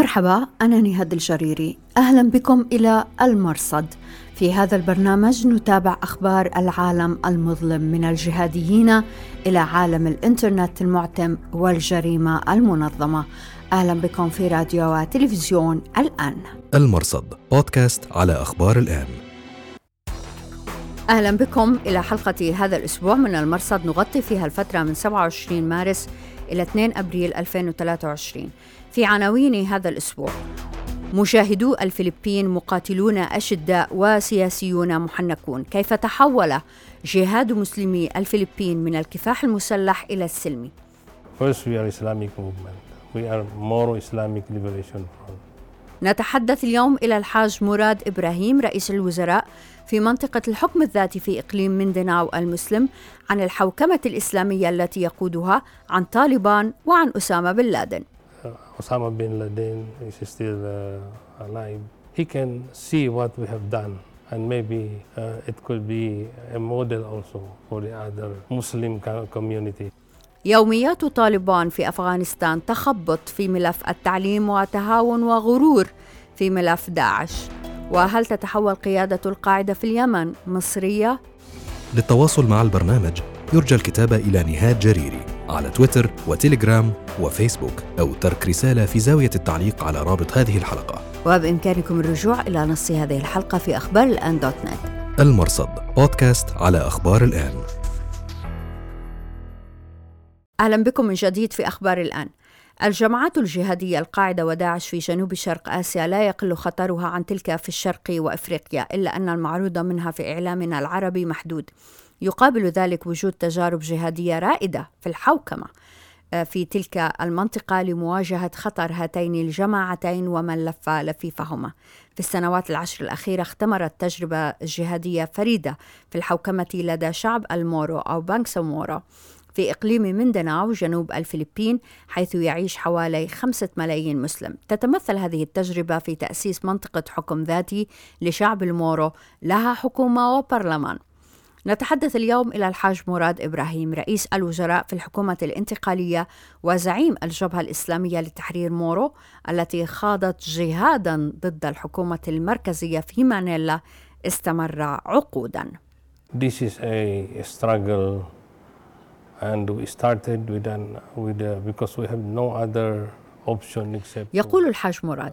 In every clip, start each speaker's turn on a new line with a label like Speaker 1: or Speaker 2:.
Speaker 1: مرحبا أنا نهاد الجريري. أهلا بكم إلى المرصد. في هذا البرنامج نتابع أخبار العالم المظلم من الجهاديين إلى عالم الإنترنت المعتم والجريمة المنظمة. أهلا بكم في راديو وتلفزيون الآن.
Speaker 2: المرصد بودكاست على أخبار الآن.
Speaker 1: أهلا بكم إلى حلقة هذا الأسبوع من المرصد. نغطي فيها الفترة من 27 مارس إلى 2 أبريل 2023 في عناوين هذا الأسبوع مشاهدو الفلبين مقاتلون أشداء وسياسيون محنكون كيف تحول جهاد مسلمي الفلبين من الكفاح المسلح إلى السلمي
Speaker 3: First, we are Islamic movement. We are Islamic liberation front.
Speaker 1: نتحدث اليوم إلى الحاج مراد إبراهيم رئيس الوزراء في منطقة الحكم الذاتي في إقليم مندناو المسلم عن الحوكمة الإسلامية التي يقودها عن طالبان وعن أسامة بن لادن
Speaker 3: Osama bin Laden is still uh, alive. He can see what we have done, and maybe uh, it could be a model also for the other Muslim co- community.
Speaker 1: يوميات طالبان في أفغانستان تخبط في ملف التعليم وتهاون وغرور في ملف داعش وهل تتحول قيادة القاعدة في اليمن مصرية؟
Speaker 2: للتواصل مع البرنامج يرجى الكتابة إلى نهاد جريري على تويتر وتليجرام وفيسبوك أو ترك رسالة في زاوية التعليق على رابط هذه الحلقة.
Speaker 1: وبإمكانكم الرجوع إلى نص هذه الحلقة في أخبار الآن دوت نت.
Speaker 2: المرصد بودكاست على أخبار الآن.
Speaker 1: أهلا بكم من جديد في أخبار الآن. الجماعات الجهادية القاعدة وداعش في جنوب شرق آسيا لا يقل خطرها عن تلك في الشرق وإفريقيا إلا أن المعروض منها في إعلامنا العربي محدود. يقابل ذلك وجود تجارب جهادية رائدة في الحوكمة آه، في تلك المنطقة لمواجهة خطر هاتين الجماعتين ومن لف لفيفهما. في السنوات العشر الأخيرة اختمرت تجربة جهادية فريدة في الحوكمة لدى شعب المورو أو بانكسامورو في إقليم مندناو جنوب الفلبين حيث يعيش حوالي خمسة ملايين مسلم تتمثل هذه التجربة في تأسيس منطقة حكم ذاتي لشعب المورو لها حكومة وبرلمان نتحدث اليوم إلى الحاج مراد إبراهيم رئيس الوزراء في الحكومة الانتقالية وزعيم الجبهة الإسلامية لتحرير مورو التي خاضت جهادا ضد الحكومة المركزية في مانيلا استمر عقودا
Speaker 3: This is a struggle, and we started with an with a, because we have no other option except.
Speaker 1: يقول الحاج مراد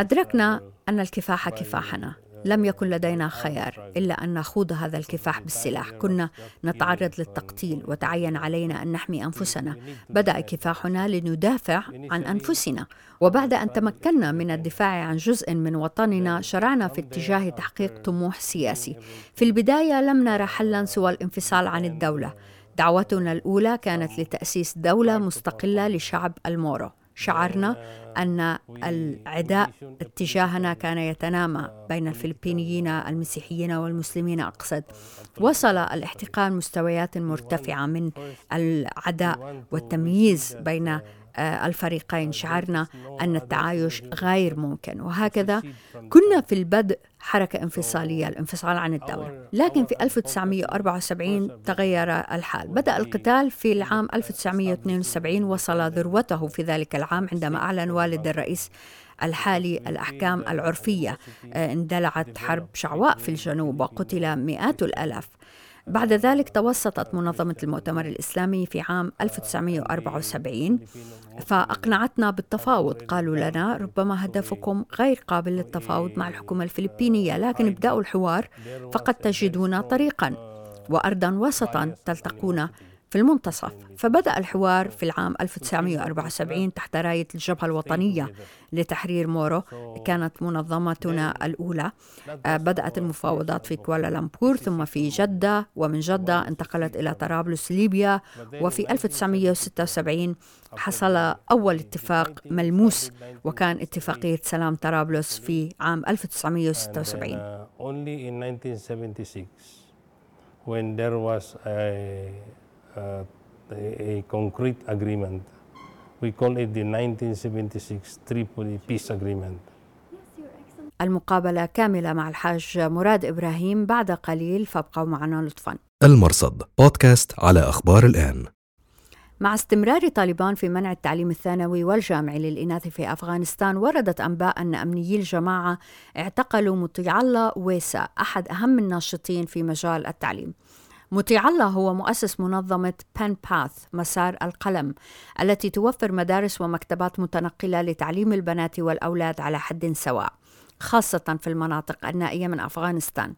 Speaker 1: أدركنا أن الكفاح كفاحنا لم يكن لدينا خيار إلا أن نخوض هذا الكفاح بالسلاح. كنا نتعرض للتقتيل وتعين علينا أن نحمي أنفسنا. بدأ كفاحنا لندافع عن أنفسنا. وبعد أن تمكنا من الدفاع عن جزء من وطننا شرعنا في اتجاه تحقيق طموح سياسي. في البداية لم نرى حلا سوى الانفصال عن الدولة. دعوتنا الأولى كانت لتأسيس دولة مستقلة لشعب المورو. شعرنا أن العداء اتجاهنا كان يتنامى بين الفلبينيين المسيحيين والمسلمين أقصد. وصل الاحتقان مستويات مرتفعة من العداء والتمييز بين الفريقين شعرنا أن التعايش غير ممكن. وهكذا كنا في البدء حركة انفصالية الانفصال عن الدولة. لكن في 1974 تغير الحال. بدأ القتال في العام 1972 وصل ذروته في ذلك العام عندما أعلن والد الرئيس الحالي الأحكام العرفية. آه، اندلعت حرب شعواء في الجنوب وقتل مئات الآلاف. بعد ذلك توسطت منظمة المؤتمر الإسلامي في عام 1974 فأقنعتنا بالتفاوض. قالوا لنا ربما هدفكم غير قابل للتفاوض مع الحكومة الفلبينية لكن ابدأوا الحوار فقد تجدون طريقا. وأرضا وسطا تلتقون في المنتصف فبدأ الحوار في العام 1974 تحت راية الجبهة الوطنية لتحرير مورو كانت منظمتنا الأولى. آه، بدأت المفاوضات في كوالالمبور ثم في جدة ومن جدة انتقلت إلى طرابلس ليبيا. وفي 1976 حصل أول اتفاق ملموس وكان اتفاقية سلام طرابلس في عام 1976
Speaker 3: And, uh, only in 1976, when there was a, a, a concrete agreement, we call it the 1976 Tripoli Peace Agreement.
Speaker 1: المقابلة كاملة مع الحاج مراد إبراهيم بعد قليل فابقوا معنا لطفاً.
Speaker 2: المرصد بودكاست على أخبار الآن.
Speaker 1: مع استمرار طالبان في منع التعليم الثانوي والجامعي للإناث في أفغانستان وردت أنباء أن أمنيي الجماعة اعتقلوا مطيع الله ويسا أحد أهم الناشطين في مجال التعليم. مطيع الله هو مؤسس منظمة بن باث مسار القلم التي توفر مدارس ومكتبات متنقلة لتعليم البنات والأولاد على حد سواء خاصة في المناطق النائية من أفغانستان.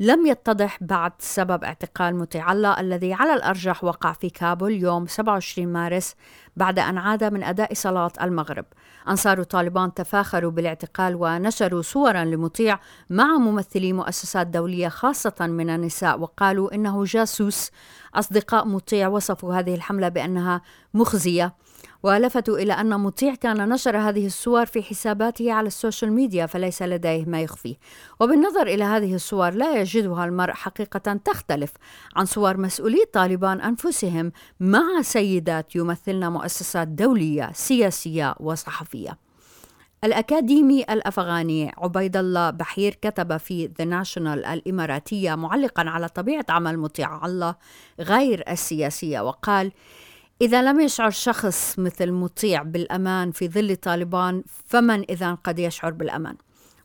Speaker 1: لم يتضح بعد سبب اعتقال الله الذي على الأرجح وقع في كابول يوم 27 مارس بعد أن عاد من أداء صلاة المغرب. أنصار طالبان تفاخروا بالاعتقال ونشروا صورا لمطيع مع ممثلي مؤسسات دولية خاصة من النساء وقالوا إنه جاسوس. أصدقاء مطيع وصفوا هذه الحملة بأنها مخزية. ولفتوا إلى أن مطيع كان نشر هذه الصور في حساباته على ال social media فليس لديه ما يخفيه وبالنظر إلى هذه الصور لا يجدها المرء حقيقة تختلف عن صور مسؤولي طالبان أنفسهم مع سيدات يمثلن مؤسسات دولية سياسية وصحفية. الأكاديمي الأفغاني عبيد الله بحير كتب في The National الإماراتية معلقا على طبيعة عمل مطيع الله غير السياسية وقال إذا لم يشعر شخص مثل مطيع بالأمان في ظل طالبان فمن إذا قد يشعر بالأمان؟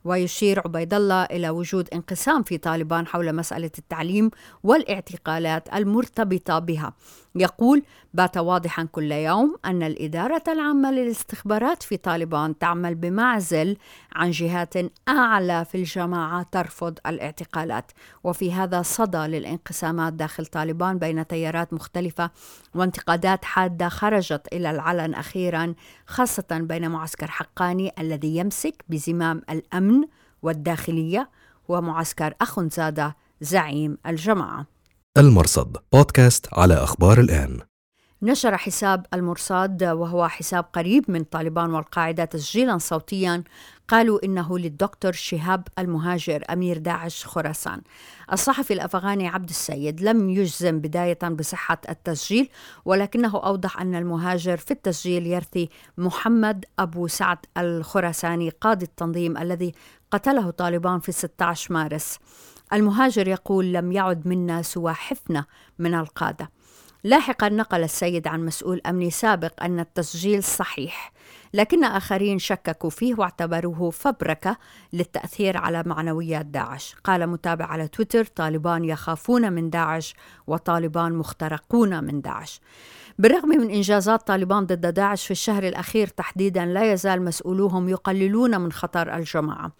Speaker 1: ويشير عبيد الله إلى وجود انقسام في طالبان حول مسألة التعليم والإعتقالات المرتبطة بها. يقول بات واضحا كل يوم أن الإدارة العامة للاستخبارات في طالبان تعمل بمعزل عن جهات أعلى في الجماعة ترفض الاعتقالات وفي هذا صدى للانقسامات داخل طالبان بين تيارات مختلفة وانتقادات حادة خرجت إلى العلن أخيرا خاصة بين معسكر حقاني الذي يمسك بزمام الأمن والداخلية ومعسكر أخنزادة زعيم الجماعة.
Speaker 2: المرصد بودكاست على أخبار الآن.
Speaker 1: نشر حساب المرصاد وهو حساب قريب من طالبان والقاعدة تسجيلا صوتيا. قالوا إنه للدكتور شهاب المهاجر أمير داعش خراسان. الصحفي الأفغاني عبد السيد لم يجزم بداية بصحة التسجيل ولكنه أوضح أن المهاجر في التسجيل يرثي محمد أبو سعد الخراساني قاضي التنظيم الذي قتله طالبان في 16 مارس. المهاجر يقول لم يعد منا سوى حفنة من القادة. لاحقا نقل السيد عن مسؤول أمني سابق أن التسجيل صحيح لكن آخرين شككوا فيه واعتبروه فبركة للتأثير على معنويات داعش. قال متابع على تويتر طالبان يخافون من داعش وطالبان مخترقون من داعش. بالرغم من إنجازات طالبان ضد داعش في الشهر الأخير تحديدا لا يزال مسؤولوهم يقللون من خطر الجماعة.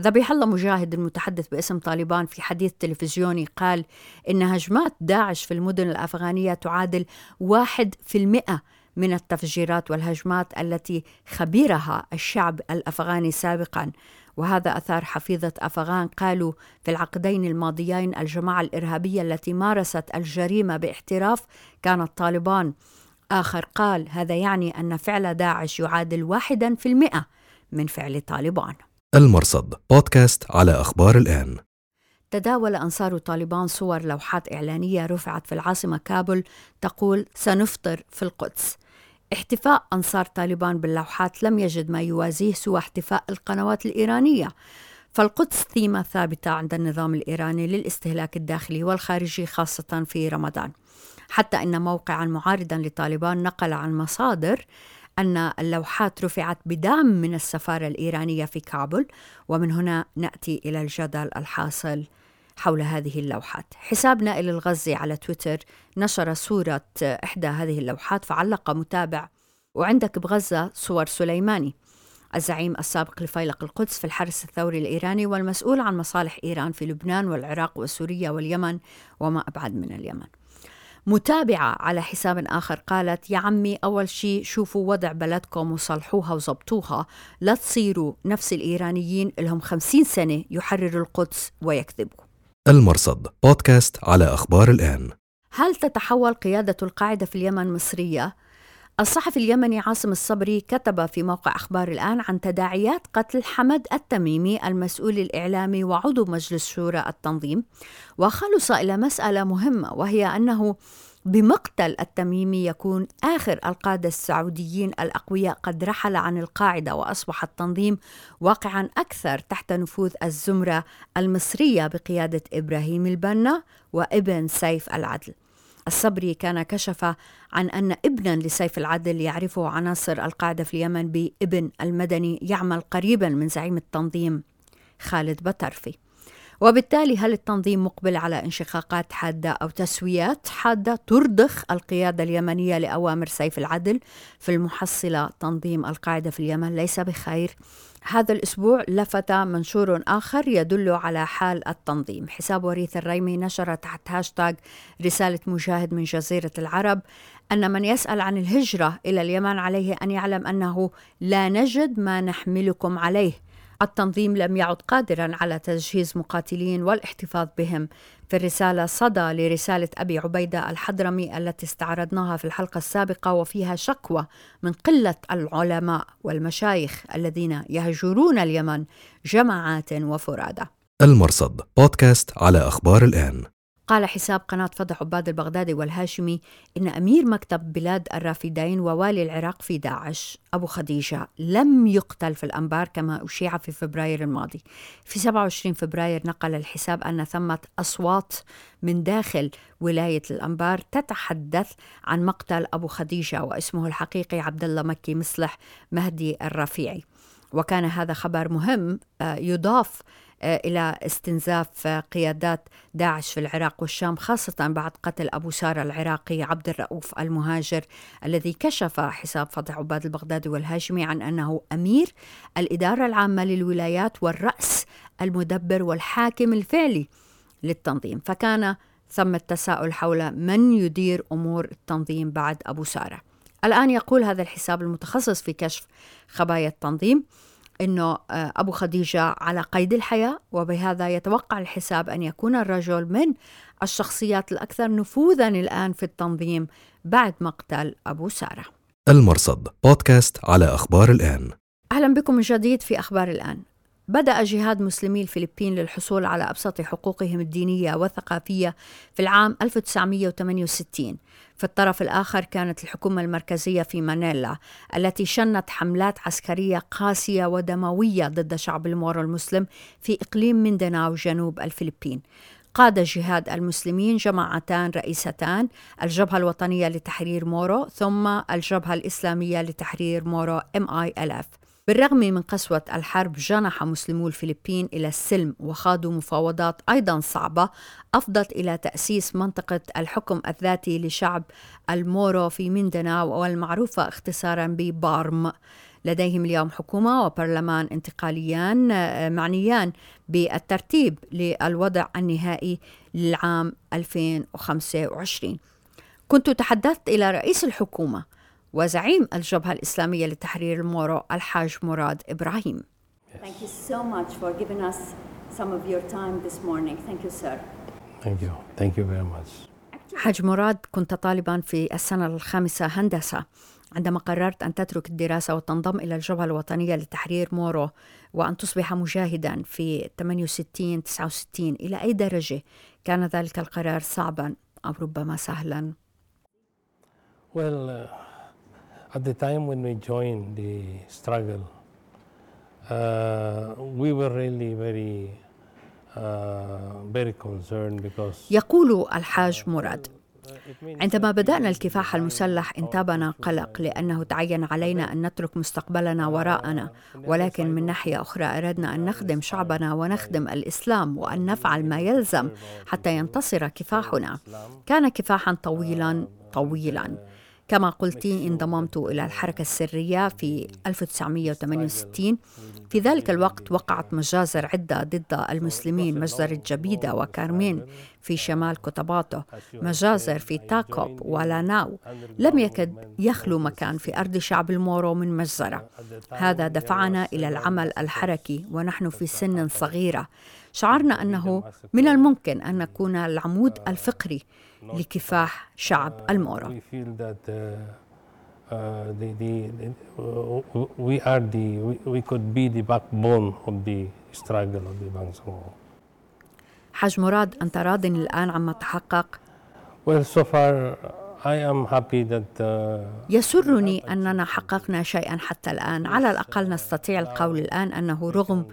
Speaker 1: ذبيح الله مجاهد المتحدث باسم طالبان في حديث تلفزيوني قال إن هجمات داعش في المدن الأفغانية تعادل واحد في المئة من التفجيرات والهجمات التي خبرها الشعب الأفغاني سابقا. وهذا أثار حفيظة أفغان قالوا في العقدين الماضيين الجماعة الإرهابية التي مارست الجريمة باحتراف كانت طالبان آخر قال هذا يعني أن فعل داعش يعادل واحدا في المئة من فعل طالبان.
Speaker 2: المرصد بودكاست على أخبار الآن.
Speaker 1: تداول أنصار طالبان صور لوحات إعلانية رفعت في العاصمة كابول تقول سنفطر في القدس. احتفاء أنصار طالبان باللوحات لم يجد ما يوازيه سوى احتفاء القنوات الإيرانية. فالقدس ثيمة ثابتة عند النظام الإيراني للاستهلاك الداخلي والخارجي خاصة في رمضان. حتى أن موقعا معارضا لطالبان نقل عن مصادر أن اللوحات رفعت بدعم من السفارة الإيرانية في كابول ومن هنا نأتي إلى الجدل الحاصل حول هذه اللوحات. حساب نائل الغزي على تويتر نشر صورة إحدى هذه اللوحات فعلق متابع وعندك بغزة صور سليماني. الزعيم السابق لفيلق القدس في الحرس الثوري الإيراني والمسؤول عن مصالح إيران في لبنان والعراق وسوريا واليمن وما أبعد من اليمن. متابعة على حساب آخر قالت يا عمي أول شيء شوفوا وضع بلدكم وصلحوها وزبطوها لا تصيروا نفس الإيرانيين لهم خمسين سنة يحرروا القدس ويكذبوا.
Speaker 2: المرصد بودكاست على أخبار الآن.
Speaker 1: هل تتحول قيادة القاعدة في اليمن مصرية؟ الصحفي اليمني عاصم الصبري كتب في موقع أخبار الآن عن تداعيات قتل حمد التميمي المسؤول الإعلامي وعضو مجلس شورى التنظيم وخلص إلى مسألة مهمة وهي أنه بمقتل التميمي يكون آخر القادة السعوديين الأقوياء قد رحل عن القاعدة وأصبح التنظيم واقعا أكثر تحت نفوذ الزمرة المصرية بقيادة إبراهيم البنا وابن سيف العدل. الصبري كان كشف عن أن ابنا لسيف العدل يعرفه عناصر القاعدة في اليمن بابن المدني يعمل قريبا من زعيم التنظيم خالد بطرفي. وبالتالي هل التنظيم مقبل على انشقاقات حادة أو تسويات حادة ترضخ القيادة اليمنية لأوامر سيف العدل؟ في المحصلة تنظيم القاعدة في اليمن ليس بخير. هذا الأسبوع لفت منشور آخر يدل على حال التنظيم. حساب وريث الريمي نشر تحت هاشتاغ رسالة مجاهد من جزيرة العرب أن من يسأل عن الهجرة إلى اليمن عليه أن يعلم أنه لا نجد ما نحملكم عليه. التنظيم لم يعد قادرا على تجهيز مقاتلين والاحتفاظ بهم. في الرسالة صدى لرسالة أبي عبيدة الحضرمي التي استعرضناها في الحلقة السابقة وفيها شكوى من قلة العلماء والمشايخ الذين يهجرون اليمن جماعات وفرادى.
Speaker 2: المرصد بودكاست على أخبار الآن.
Speaker 1: قال حساب قناة فضح عباد البغدادي والهاشمي إن أمير مكتب بلاد الرافدين ووالي العراق في داعش أبو خديجة لم يقتل في الأنبار كما أشيع في فبراير الماضي. في 27 فبراير نقل الحساب أن ثمة أصوات من داخل ولاية الأنبار تتحدث عن مقتل أبو خديجة واسمه الحقيقي عبد الله مكي مصلح مهدي الرفيعي. وكان هذا خبر مهم آه، يضاف إلى استنزاف قيادات داعش في العراق والشام خاصة بعد قتل أبو سارة العراقي عبد الرؤوف المهاجر الذي كشف حساب فتح عباد البغدادي والهاشمي عن أنه أمير الإدارة العامة للولايات والرأس المدبر والحاكم الفعلي للتنظيم. فكان ثم التساؤل حول من يدير أمور التنظيم بعد أبو سارة. الآن يقول هذا الحساب المتخصص في كشف خبايا التنظيم إنه آه، أبو خديجة على قيد الحياة وبهذا يتوقع الحساب أن يكون الرجل من الشخصيات الأكثر نفوذا الآن في التنظيم بعد مقتل أبو سارة.
Speaker 2: المرصد بودكاست على أخبار الآن.
Speaker 1: أهلا بكم من جديد في أخبار الآن. بدأ جهاد مسلمي الفلبين للحصول على أبسط حقوقهم الدينية والثقافية في العام 1968 في الطرف الآخر كانت الحكومة المركزية في مانيلا التي شنت حملات عسكرية قاسية ودموية ضد شعب المورو المسلم في إقليم مينداناو جنوب الفلبين. قاد جهاد المسلمين جماعتان رئيستان الجبهة الوطنية لتحرير مورو ثم الجبهة الإسلامية لتحرير مورو MILF بالرغم من قسوة الحرب جنح مسلمو الفلبين إلى السلم وخاضوا مفاوضات أيضا صعبة أفضت إلى تأسيس منطقة الحكم الذاتي لشعب المورو في ميندناو والمعروفة اختصارا ببارم. لديهم اليوم حكومة وبرلمان انتقاليان آه، معنيان بالترتيب للوضع النهائي للعام 2025 كنت تحدثت إلى رئيس الحكومة وزعيم الجبهة الإسلامية لتحرير المورو الحاج مراد إبراهيم
Speaker 4: Thank you so much for giving us some of your time this morning. Thank you, sir.
Speaker 3: Thank you. Thank you very much.
Speaker 1: حاج مراد كنت طالبا في السنة الخامسة هندسة عندما قررت أن تترك الدراسة وتنضم إلى الجبهة الوطنية لتحرير مورو وأن تصبح مجاهدا في 68 69 إلى أي درجة كان ذلك القرار صعبا أو ربما سهلا؟
Speaker 3: Well, uh... At the time when we joined the struggle, uh, we were really very uh,
Speaker 1: يقول الحاج مراد عندما بدأنا الكفاح المسلح انتابنا قلق لأنه تعين علينا أن نترك مستقبلنا وراءنا ولكن من ناحية أخرى أردنا أن نخدم شعبنا ونخدم الإسلام وأن نفعل ما يلزم حتى ينتصر كفاحنا. كان كفاحا طويلا طويلا. كما قلت انضممت إلى الحركة السرية في 1968 في ذلك الوقت وقعت مجازر عدة ضد المسلمين مجزرة جبيدة وكارمين في شمال كوتاباتو مجازر في تاكوب ولاناو لم يكد يخلو مكان في أرض شعب المورو من مجزرة. هذا دفعنا إلى العمل الحركي ونحن في سن صغيرة. شعرنا أنه من الممكن أن نكون العمود الفقري لكفاح شعب المورو
Speaker 3: we are the we, could be the backbone of the struggle of the Bangsamoro.
Speaker 1: حاج مراد أنت راض الآن عما تحقق؟
Speaker 3: Well, so far uh,
Speaker 1: يسرني أننا حققنا شيئا حتى الآن. على الأقل نستطيع القول الآن أنه رغم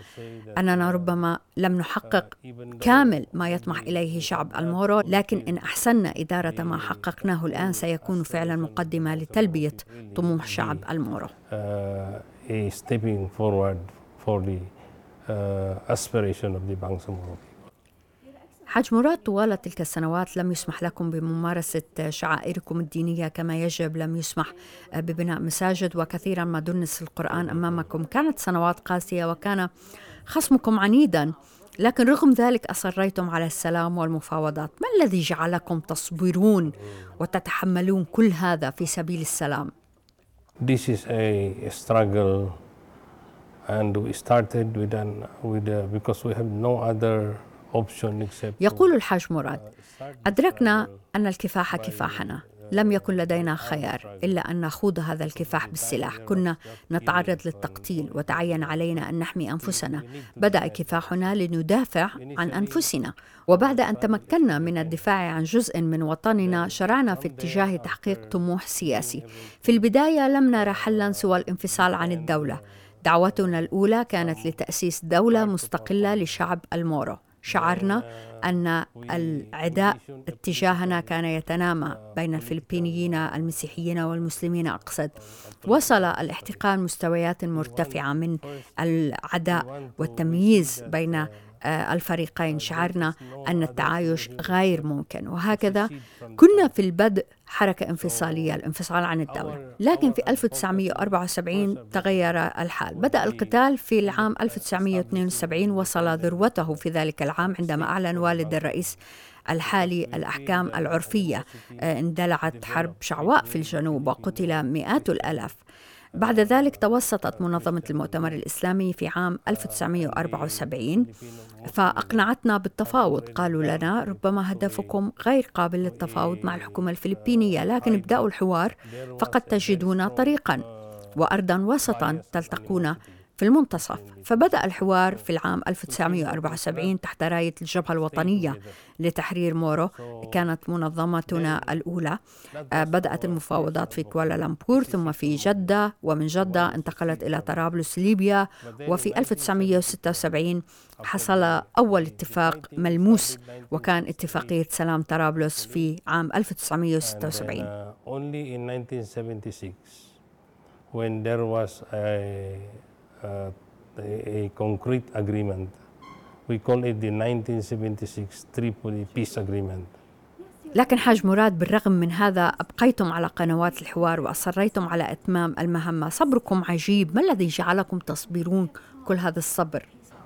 Speaker 1: أننا ربما لم نحقق كامل ما يطمح إليه شعب المورو لكن إن أحسننا إدارة ما حققناه الآن سيكون فعلا مقدمة لتلبية طموح شعب المورو. حاج مراد طوال تلك السنوات لم يسمح لكم بممارسة شعائركم الدينية كما يجب لم يسمح ببناء مساجد وكثيرا ما دنس القرآن أمامكم. كانت سنوات قاسية وكان خصمكم عنيدا لكن رغم ذلك أصريتم على السلام والمفاوضات. ما الذي جعلكم تصبرون وتتحملون كل هذا في سبيل السلام؟
Speaker 3: This is a struggle and we started with an, with a, because we have no other
Speaker 1: يقول الحاج مراد أدركنا أن الكفاح كفاحنا لم يكن لدينا خيار إلا أن نخوض هذا الكفاح بالسلاح. كنا نتعرض للتقتيل وتعين علينا أن نحمي أنفسنا. بدأ كفاحنا لندافع عن أنفسنا. وبعد أن تمكنا من الدفاع عن جزء من وطننا شرعنا في اتجاه تحقيق طموح سياسي. في البداية لم نرى حلا سوى الانفصال عن الدولة. دعوتنا الأولى كانت لتأسيس دولة مستقلة لشعب المورو. شعرنا أن العداء اتجاهنا كان يتنامى بين الفلبينيين المسيحيين والمسلمين أقصد. وصل الاحتقان مستويات مرتفعة من العداء والتمييز بين آه، الفريقين شعرنا أن التعايش غير ممكن. وهكذا كنا في البدء حركة انفصالية الانفصال عن الدولة. لكن في 1974 تغير الحال. بدأ القتال في العام 1972 وصل ذروته في ذلك العام عندما أعلن والد الرئيس الحالي الأحكام العرفية. آه، اندلعت حرب شعواء في الجنوب وقتل مئات الآلاف. بعد ذلك توسطت منظمة المؤتمر الإسلامي في عام 1974 فأقنعتنا بالتفاوض. قالوا لنا ربما هدفكم غير قابل للتفاوض مع الحكومة الفلبينية لكن ابدأوا الحوار فقد تجدون طريقا. وأرضا وسطا تلتقون في المنتصف فبدأ الحوار في العام 1974 تحت راية الجبهة الوطنية لتحرير مورو كانت منظمتنا الأولى. آه، بدأت المفاوضات في كوالالمبور ثم في جدة ومن جدة انتقلت إلى طرابلس ليبيا. وفي 1976 حصل أول اتفاق ملموس وكان اتفاقية سلام طرابلس في عام 1976 when there was a
Speaker 3: uh, a, concrete agreement. We call it the 1976 Tripoli Peace Agreement.
Speaker 1: لكن حاج مراد بالرغم من هذا أبقيتم على قنوات الحوار وأصريتم على إتمام المهمة صبركم عجيب ما الذي جعلكم تصبرون كل هذا الصبر؟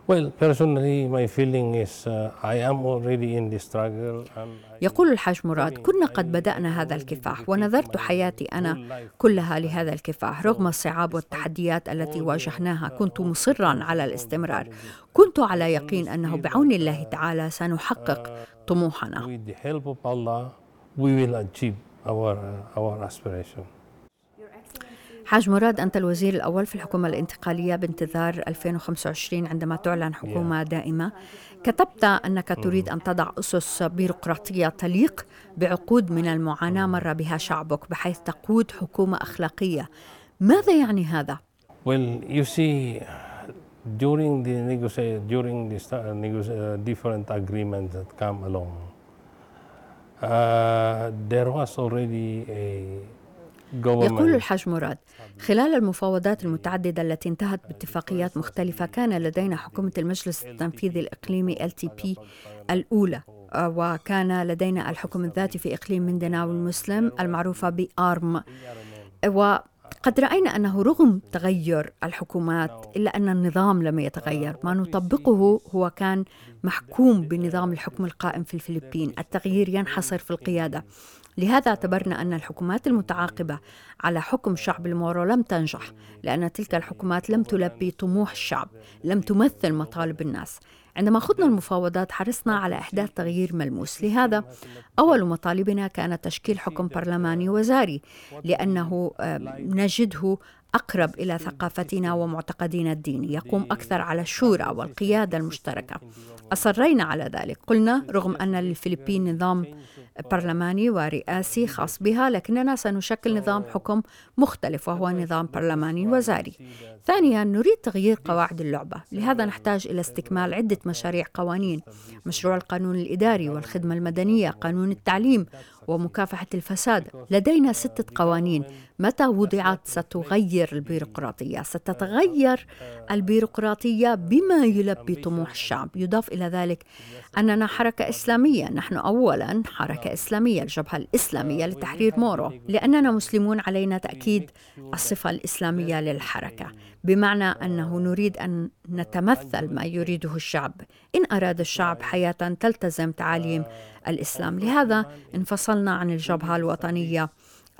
Speaker 3: Well, personally, my feeling is uh, I am already in the struggle.
Speaker 1: يقول الحاج مراد كنا قد بدأنا هذا الكفاح ونذرت حياتي أنا كلها لهذا الكفاح رغم الصعاب والتحديات التي واجهناها كنت مصرا على الاستمرار كنت على يقين أنه بعون الله تعالى سنحقق طموحنا.
Speaker 3: With the help of Allah, we will achieve our, our aspiration.
Speaker 1: حاج مراد أنت الوزير الأول في الحكومة الانتقالية بانتظار 2025 عندما تعلن حكومة دائمة. كتبت أنك تريد أن تضع أسس بيروقراطية تليق بعقود من المعاناة مر بها شعبك بحيث تقود حكومة أخلاقية. ماذا يعني هذا؟
Speaker 3: Well, you see, during the negotiation, during the uh, different agreements that come along, uh, there was already a
Speaker 1: يقول الحاج مراد خلال المفاوضات المتعددة التي انتهت باتفاقيات مختلفة كان لدينا حكومة المجلس التنفيذي الإقليمي LTP الأولى وكان لدينا الحكم الذاتي في إقليم مندناو المسلم المعروفة بآرم وقد رأينا أنه رغم تغير الحكومات إلا أن النظام لم يتغير. ما نطبقه هو كان محكوم بنظام الحكم القائم في الفلبين. التغيير ينحصر في القيادة. لهذا اعتبرنا أن الحكومات المتعاقبة على حكم شعب المورو لم تنجح لأن تلك الحكومات لم تلبي طموح الشعب لم تمثل مطالب الناس. عندما خضنا المفاوضات حرصنا على إحداث تغيير ملموس. لهذا أول مطالبنا كان تشكيل حكم برلماني وزاري لأنه نجده أقرب إلى ثقافتنا ومعتقدنا الديني يقوم أكثر على الشورى والقيادة المشتركة. أصرينا على ذلك. قلنا رغم أن للفلبين نظام برلماني ورئاسي خاص بها لكننا سنشكل نظام حكم مختلف وهو نظام برلماني وزاري. ثانيا نريد تغيير قواعد اللعبة. لهذا نحتاج إلى استكمال عدة مشاريع قوانين. مشروع القانون الإداري والخدمة المدنية قانون التعليم ومكافحة الفساد. لدينا ستة قوانين. متى وضعت ستغير البيروقراطية؟ ستتغير البيروقراطية بما يلبي طموح الشعب. يضاف إلى ذلك أننا حركة إسلامية. نحن أولا حركة إسلامية الجبهة الإسلامية لتحرير مورو. لأننا مسلمون علينا تأكيد الصفة الإسلامية للحركة. بمعنى أنه نريد أن نتمثل ما يريده الشعب. إن أراد الشعب حياة تلتزم تعاليم الإسلام. لهذا انفصلنا عن الجبهة الوطنية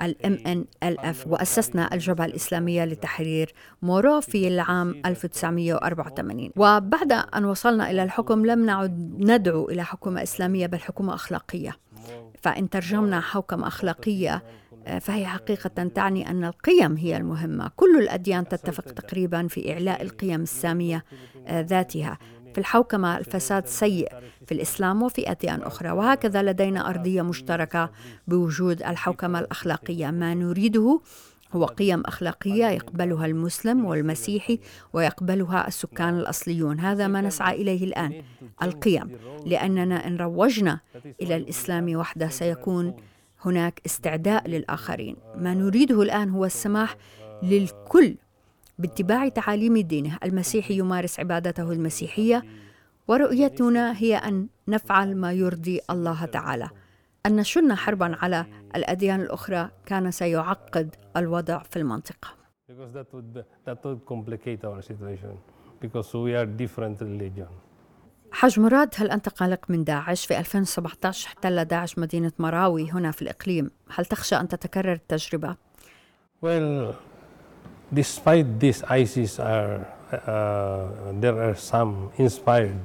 Speaker 1: الام ان ال اف وأسسنا الجبهة الإسلامية لتحرير مورو في العام 1984 وبعد أن وصلنا إلى الحكم لم نعد ندعو إلى حكومة إسلامية بل حكومة أخلاقية. فإن ترجمنا حكم أخلاقية فهي حقيقة تعني أن القيم هي المهمة. كل الأديان تتفق تقريبا في إعلاء القيم السامية ذاتها. في الحوكمة الفساد سيء في الإسلام وفي أديان أخرى. وهكذا لدينا أرضية مشتركة بوجود الحوكمة الأخلاقية. ما نريده هو قيم أخلاقية يقبلها المسلم والمسيحي ويقبلها السكان الأصليون. هذا ما نسعى إليه الآن القيم. لأننا إن روجنا إلى الإسلام وحده سيكون هناك استعداء للآخرين. ما نريده الآن هو السماح للكل باتباع تعاليم دينه. المسيحي يمارس عبادته المسيحية ورؤيتنا هي أن نفعل ما يرضي الله تعالى. أن نشن حربا على الأديان الأخرى كان سيعقد الوضع في المنطقة. حج مراد هل أنت قلق من داعش؟ في 2017 احتل داعش مدينة مراوي هنا في الإقليم. هل تخشى أن تتكرر التجربة؟
Speaker 3: well, despite this, ISIS are uh, there are some inspired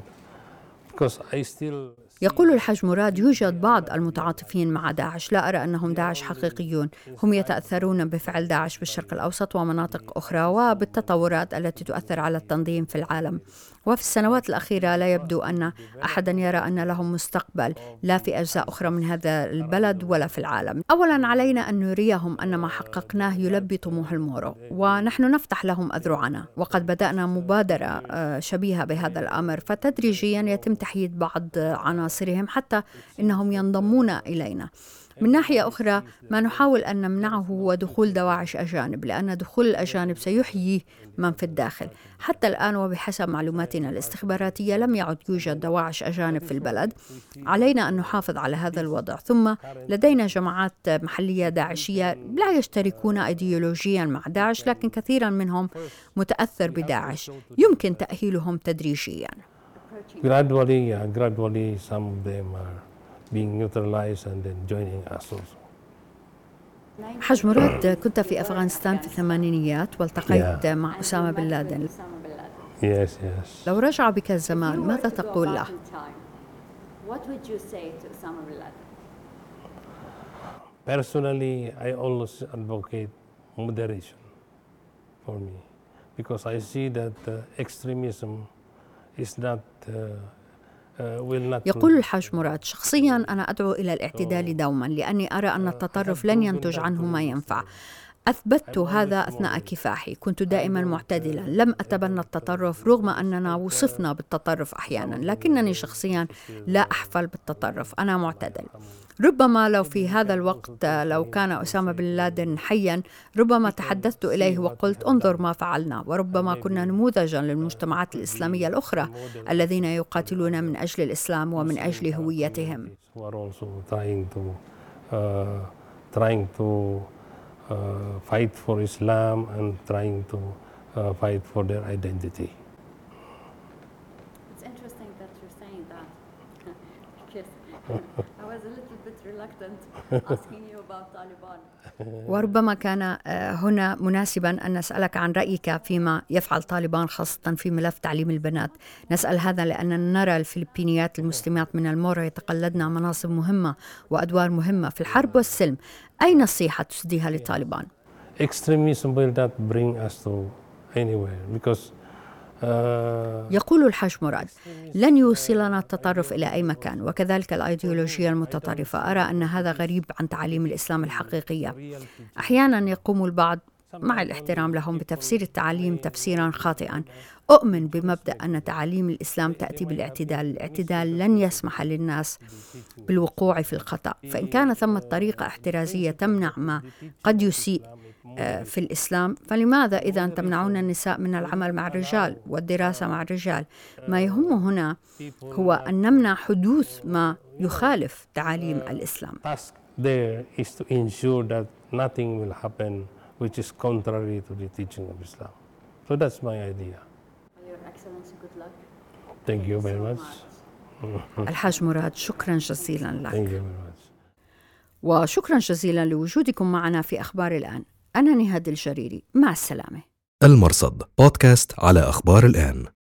Speaker 3: because I still
Speaker 1: يقول الحاج مراد يوجد بعض المتعاطفين مع داعش. لا أرى أنهم داعش حقيقيون. هم يتأثرون بفعل داعش بالشرق الأوسط ومناطق أخرى وبالتطورات التي تؤثر على التنظيم في العالم. وفي السنوات الأخيرة لا يبدو أن أحدا يرى أن لهم مستقبل لا في أجزاء أخرى من هذا البلد ولا في العالم. أولا علينا أن نريهم أن ما حققناه يلبي طموح المورو ونحن نفتح لهم أذرعنا. وقد بدأنا مبادرة آه، شبيهة بهذا الأمر فتدريجيا يتم تحييد بعض عناصرهم حتى إنهم ينضمون إلينا. من ناحية أخرى ما نحاول أن نمنعه هو دخول دواعش أجانب لأن دخول الأجانب سيحيي من في الداخل. حتى الآن وبحسب معلوماتنا الاستخباراتية لم يعد يوجد دواعش أجانب في البلد. علينا أن نحافظ على هذا الوضع. ثم لدينا جماعات محلية داعشية لا يشتركون أيديولوجيا مع داعش لكن كثيرا منهم متأثر بداعش. يمكن تأهيلهم تدريجيا.
Speaker 3: Gradually, gradually some of them are being neutralized and then joining us also.
Speaker 1: حج مراد كنت في أفغانستان في الثمانينيات والتقيت yeah. مع أسامة بن لادن
Speaker 3: yes, yes.
Speaker 1: لو رجع بك الزمان ماذا تقول له؟
Speaker 3: Personally, I always advocate moderation for me because I see that uh, extremism is not uh,
Speaker 1: يقول الحاج مراد شخصيا أنا أدعو إلى الاعتدال دوما لأني أرى أن التطرف لن ينتج عنه ما ينفع. أثبتت هذا أثناء كفاحي. كنت دائما معتدلا. لم أتبنى التطرف رغم أننا وصفنا بالتطرف أحيانا لكنني شخصيا لا أحفل بالتطرف. أنا معتدل. ربما لو في هذا الوقت لو كان أسامة بن لادن حيا ربما تحدثت إليه وقلت انظر ما فعلنا. وربما كنا نموذجا للمجتمعات الإسلامية الأخرى الذين يقاتلون من أجل الإسلام ومن أجل هويتهم.
Speaker 3: trying to fight for Islam and trying to uh, fight for their identity.
Speaker 4: It's interesting that you're saying that because I was a little bit reluctant asking you about Taliban.
Speaker 1: وربما كان هنا مناسبا أن نسألك عن رأيك فيما يفعل طالبان خاصة في ملف تعليم البنات، نسأل هذا لاننا نرى الفلبينيات المسلمات من المورا يتقلدن مناصب مهمة وأدوار مهمة في الحرب والسلم، أي نصيحة تسديها لطالبان؟
Speaker 3: extremism will not bring us to anywhere because
Speaker 1: يقول الحاج مراد لن يوصلنا التطرف إلى أي مكان. وكذلك الأيديولوجية المتطرفة. أرى أن هذا غريب عن تعاليم الإسلام الحقيقية. أحيانا يقوم البعض مع الاحترام لهم بتفسير التعاليم تفسيرا خاطئا. أؤمن بمبدأ أن تعاليم الإسلام تأتي بالاعتدال. الاعتدال لن يسمح للناس بالوقوع في الخطأ. فإن كان ثمة طريقة احترازية تمنع ما قد يسيء آه، في الإسلام فلماذا إذا تمنعون النساء من العمل مع الرجال والدراسة مع الرجال ما يهم هنا هو أن نمنع حدوث ما يخالف تعاليم الإسلام
Speaker 3: task there is to ensure that nothing will happen which is contrary to the teaching of Islam. So that's my idea.
Speaker 4: Your Excellency, good luck.
Speaker 3: Thank you very
Speaker 4: so
Speaker 3: much.
Speaker 1: الحاج مراد شكرا جزيلا لك
Speaker 3: Thank you very much.
Speaker 1: وشكرا جزيلا لوجودكم معنا في أخبار الآن أنا نهاد الجريري مع السلامة.
Speaker 2: المرصد بودكاست على أخبار الآن.